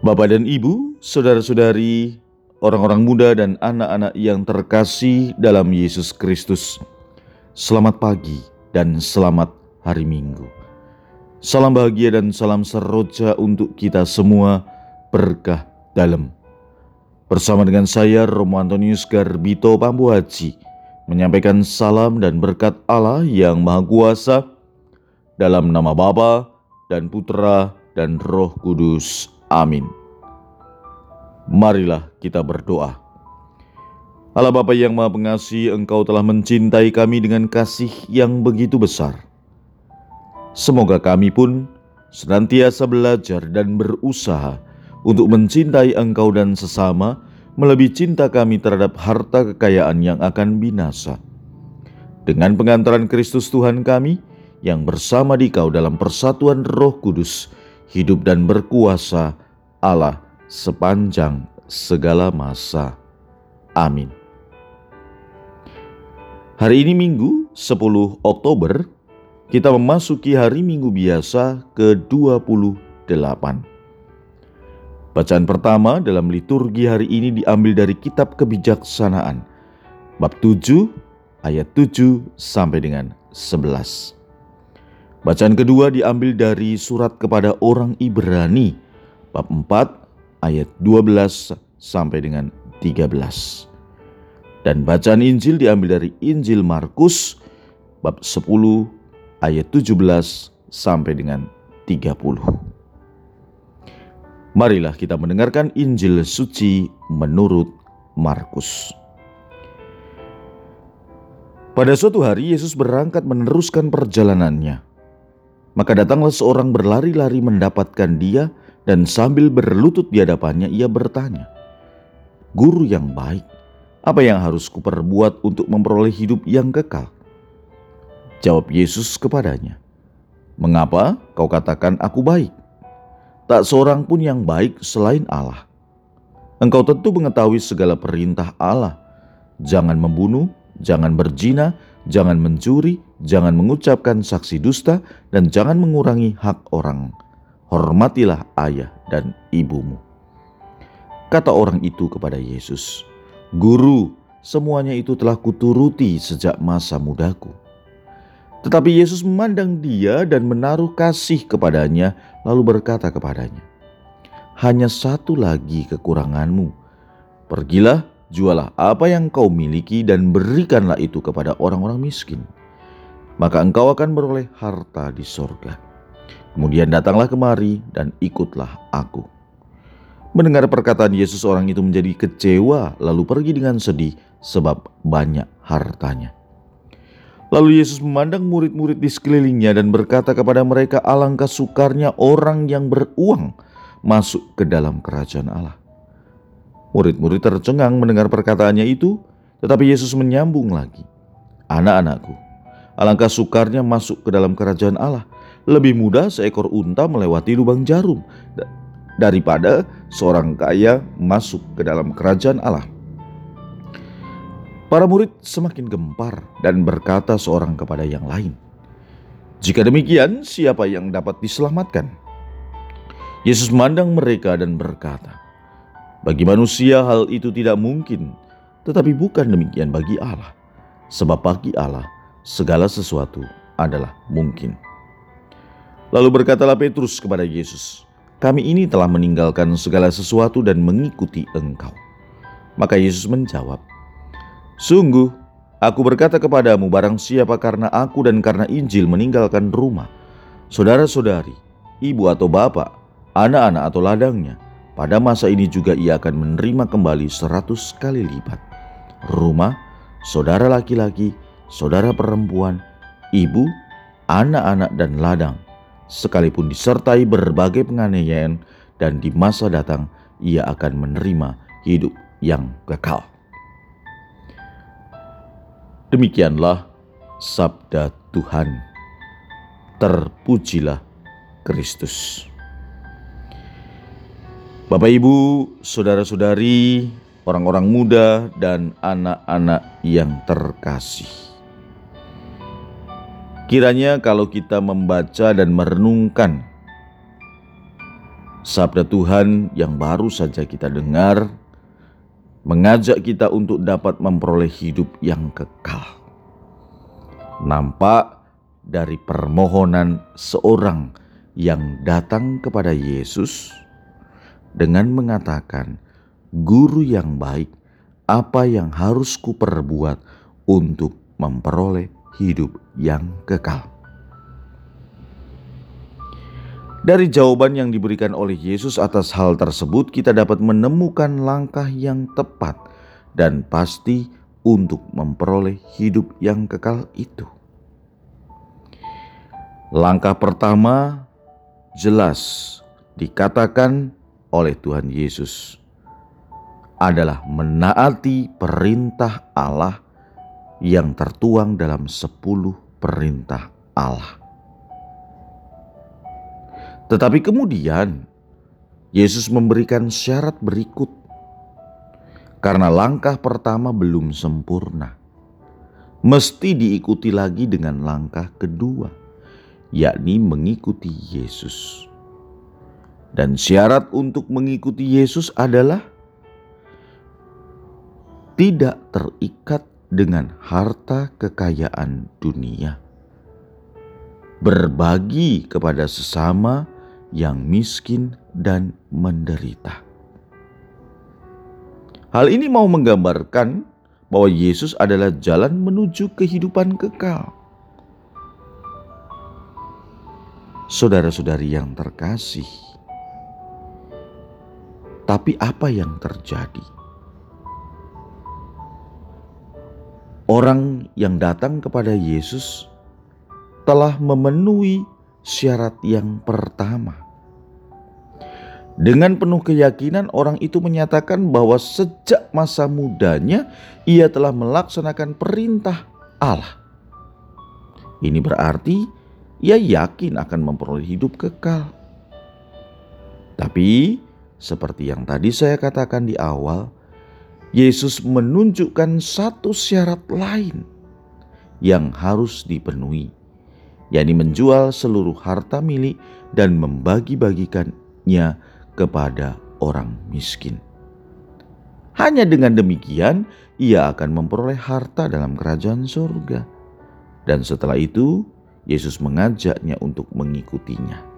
Bapak dan Ibu, saudara-saudari, orang-orang muda dan anak-anak yang terkasih dalam Yesus Kristus. Selamat pagi dan selamat hari Minggu. Salam bahagia dan salam seroja untuk kita semua berkah dalam. Bersama dengan saya Romo Antonius Garbito Pambuaji menyampaikan salam dan berkat Allah yang Maha Kuasa dalam nama Bapa dan Putra dan Roh Kudus. Amin. Marilah kita berdoa. Allah Bapa yang Maha Pengasih, Engkau telah mencintai kami dengan kasih yang begitu besar. Semoga kami pun senantiasa belajar dan berusaha untuk mencintai Engkau dan sesama, melebihi cinta kami terhadap harta kekayaan yang akan binasa. Dengan pengantaran Kristus Tuhan kami, yang bersama di kau dalam persatuan roh kudus, hidup dan berkuasa Allah sepanjang segala masa. Amin. Hari ini Minggu 10 Oktober, kita memasuki hari Minggu biasa ke-28. Bacaan pertama dalam liturgi hari ini diambil dari kitab kebijaksanaan, bab 7 ayat 7 sampai dengan 11. Bacaan kedua diambil dari surat kepada orang Ibrani bab 4 ayat 12 sampai dengan 13. Dan bacaan Injil diambil dari Injil Markus bab 10 ayat 17 sampai dengan 30. Marilah kita mendengarkan Injil suci menurut Markus. Pada suatu hari Yesus berangkat meneruskan perjalanannya maka datanglah seorang berlari-lari mendapatkan dia dan sambil berlutut di hadapannya ia bertanya, Guru yang baik, apa yang harus kuperbuat untuk memperoleh hidup yang kekal? Jawab Yesus kepadanya, Mengapa kau katakan aku baik? Tak seorang pun yang baik selain Allah. Engkau tentu mengetahui segala perintah Allah. Jangan membunuh, jangan berzina, jangan mencuri, jangan mengucapkan saksi dusta, dan jangan mengurangi hak orang. Hormatilah ayah dan ibumu. Kata orang itu kepada Yesus, Guru, semuanya itu telah kuturuti sejak masa mudaku. Tetapi Yesus memandang dia dan menaruh kasih kepadanya, lalu berkata kepadanya, "Hanya satu lagi kekuranganmu. Pergilah, jualah apa yang kau miliki dan berikanlah itu kepada orang-orang miskin. Maka engkau akan beroleh harta di sorga. Kemudian datanglah kemari dan ikutlah aku. Mendengar perkataan Yesus orang itu menjadi kecewa lalu pergi dengan sedih sebab banyak hartanya. Lalu Yesus memandang murid-murid di sekelilingnya dan berkata kepada mereka alangkah sukarnya orang yang beruang masuk ke dalam kerajaan Allah. Murid-murid tercengang mendengar perkataannya itu, tetapi Yesus menyambung lagi. Anak-anakku, alangkah sukarnya masuk ke dalam kerajaan Allah. Lebih mudah seekor unta melewati lubang jarum daripada seorang kaya masuk ke dalam kerajaan Allah. Para murid semakin gempar dan berkata seorang kepada yang lain, "Jika demikian, siapa yang dapat diselamatkan?" Yesus memandang mereka dan berkata, bagi manusia hal itu tidak mungkin, tetapi bukan demikian bagi Allah. Sebab bagi Allah segala sesuatu adalah mungkin. Lalu berkatalah Petrus kepada Yesus, "Kami ini telah meninggalkan segala sesuatu dan mengikuti Engkau." Maka Yesus menjawab, "Sungguh, aku berkata kepadamu, barang siapa karena aku dan karena Injil meninggalkan rumah, saudara-saudari, ibu atau bapak, anak-anak atau ladangnya, pada masa ini juga ia akan menerima kembali seratus kali lipat. Rumah, saudara laki-laki, saudara perempuan, ibu, anak-anak dan ladang, sekalipun disertai berbagai penganiayaan dan di masa datang ia akan menerima hidup yang kekal. Demikianlah sabda Tuhan. Terpujilah Kristus. Bapak Ibu, saudara-saudari, orang-orang muda dan anak-anak yang terkasih. Kiranya kalau kita membaca dan merenungkan Sabda Tuhan yang baru saja kita dengar mengajak kita untuk dapat memperoleh hidup yang kekal. Nampak dari permohonan seorang yang datang kepada Yesus dengan mengatakan, "Guru yang baik, apa yang harus kuperbuat untuk memperoleh hidup yang kekal?" Dari jawaban yang diberikan oleh Yesus atas hal tersebut, kita dapat menemukan langkah yang tepat dan pasti untuk memperoleh hidup yang kekal itu. Langkah pertama jelas dikatakan oleh Tuhan Yesus adalah menaati perintah Allah yang tertuang dalam sepuluh perintah Allah. Tetapi kemudian Yesus memberikan syarat berikut, karena langkah pertama belum sempurna, mesti diikuti lagi dengan langkah kedua, yakni mengikuti Yesus. Dan syarat untuk mengikuti Yesus adalah tidak terikat dengan harta kekayaan dunia, berbagi kepada sesama yang miskin dan menderita. Hal ini mau menggambarkan bahwa Yesus adalah jalan menuju kehidupan kekal. Saudara-saudari yang terkasih, tapi apa yang terjadi? Orang yang datang kepada Yesus telah memenuhi syarat yang pertama. Dengan penuh keyakinan, orang itu menyatakan bahwa sejak masa mudanya ia telah melaksanakan perintah Allah. Ini berarti ia yakin akan memperoleh hidup kekal. Tapi, seperti yang tadi saya katakan di awal, Yesus menunjukkan satu syarat lain yang harus dipenuhi yakni menjual seluruh harta milik dan membagi-bagikannya kepada orang miskin. Hanya dengan demikian, ia akan memperoleh harta dalam kerajaan surga. Dan setelah itu, Yesus mengajaknya untuk mengikutinya.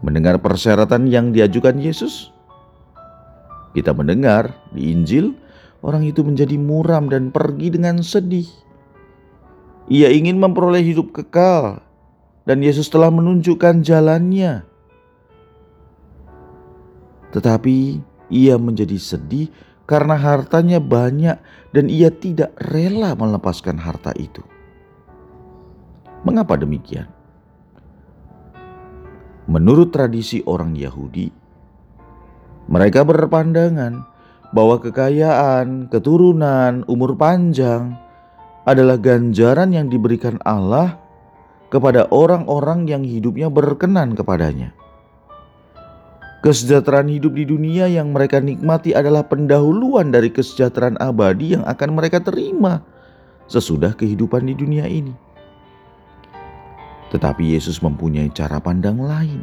Mendengar persyaratan yang diajukan Yesus, kita mendengar di Injil orang itu menjadi muram dan pergi dengan sedih ia ingin memperoleh hidup kekal, dan Yesus telah menunjukkan jalannya. Tetapi ia menjadi sedih karena hartanya banyak, dan ia tidak rela melepaskan harta itu. Mengapa demikian? Menurut tradisi orang Yahudi, mereka berpandangan bahwa kekayaan, keturunan, umur panjang, adalah ganjaran yang diberikan Allah kepada orang-orang yang hidupnya berkenan kepadanya. Kesejahteraan hidup di dunia yang mereka nikmati adalah pendahuluan dari kesejahteraan abadi yang akan mereka terima sesudah kehidupan di dunia ini. Tetapi Yesus mempunyai cara pandang lain.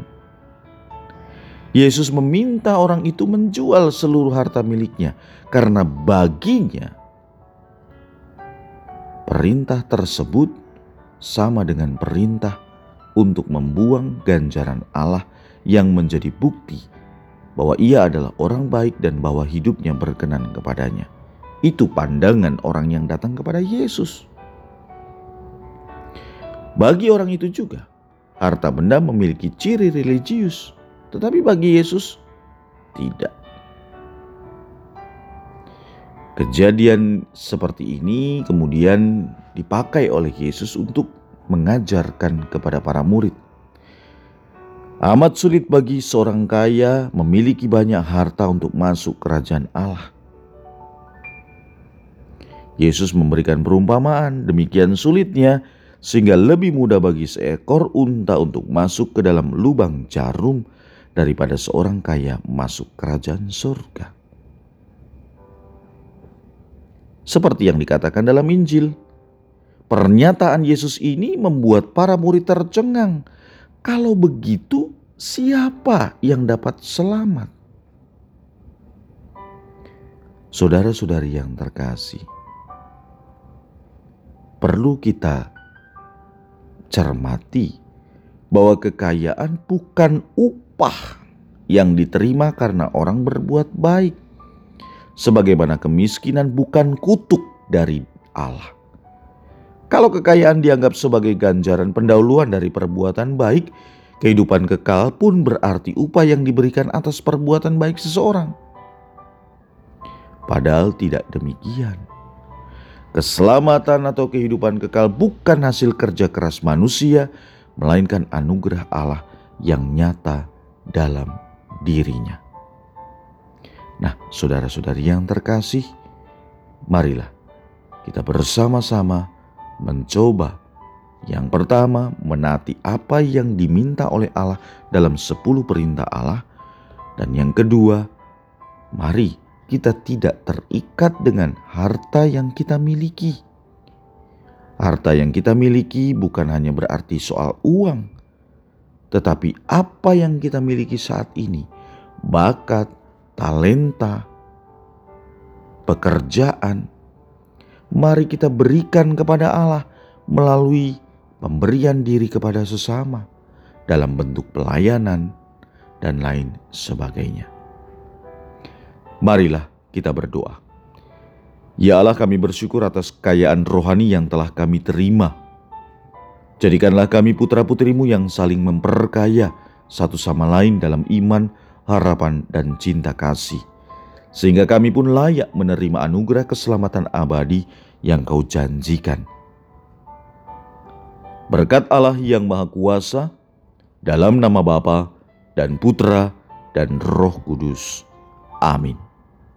Yesus meminta orang itu menjual seluruh harta miliknya karena baginya Perintah tersebut sama dengan perintah untuk membuang ganjaran Allah yang menjadi bukti bahwa ia adalah orang baik dan bahwa hidupnya berkenan kepadanya. Itu pandangan orang yang datang kepada Yesus. Bagi orang itu juga, harta benda memiliki ciri religius, tetapi bagi Yesus tidak. Kejadian seperti ini kemudian dipakai oleh Yesus untuk mengajarkan kepada para murid. Amat sulit bagi seorang kaya memiliki banyak harta untuk masuk kerajaan Allah. Yesus memberikan perumpamaan, demikian sulitnya sehingga lebih mudah bagi seekor unta untuk masuk ke dalam lubang jarum daripada seorang kaya masuk kerajaan surga. seperti yang dikatakan dalam Injil. Pernyataan Yesus ini membuat para murid tercengang. Kalau begitu, siapa yang dapat selamat? Saudara-saudari yang terkasih, perlu kita cermati bahwa kekayaan bukan upah yang diterima karena orang berbuat baik, sebagaimana kemiskinan bukan kutuk dari Allah. Kalau kekayaan dianggap sebagai ganjaran pendahuluan dari perbuatan baik, kehidupan kekal pun berarti upah yang diberikan atas perbuatan baik seseorang. Padahal tidak demikian. Keselamatan atau kehidupan kekal bukan hasil kerja keras manusia, melainkan anugerah Allah yang nyata dalam dirinya. Nah, saudara-saudari yang terkasih, marilah kita bersama-sama mencoba yang pertama, menaati apa yang diminta oleh Allah dalam sepuluh perintah Allah. Dan yang kedua, mari kita tidak terikat dengan harta yang kita miliki. Harta yang kita miliki bukan hanya berarti soal uang, tetapi apa yang kita miliki saat ini, bakat, talenta, pekerjaan, mari kita berikan kepada Allah melalui pemberian diri kepada sesama dalam bentuk pelayanan dan lain sebagainya. Marilah kita berdoa. Ya Allah kami bersyukur atas kekayaan rohani yang telah kami terima. Jadikanlah kami putra-putrimu yang saling memperkaya satu sama lain dalam iman, harapan, dan cinta kasih. Sehingga kami pun layak menerima anugerah keselamatan abadi yang kau janjikan. Berkat Allah yang Maha Kuasa, dalam nama Bapa dan Putra dan Roh Kudus. Amin.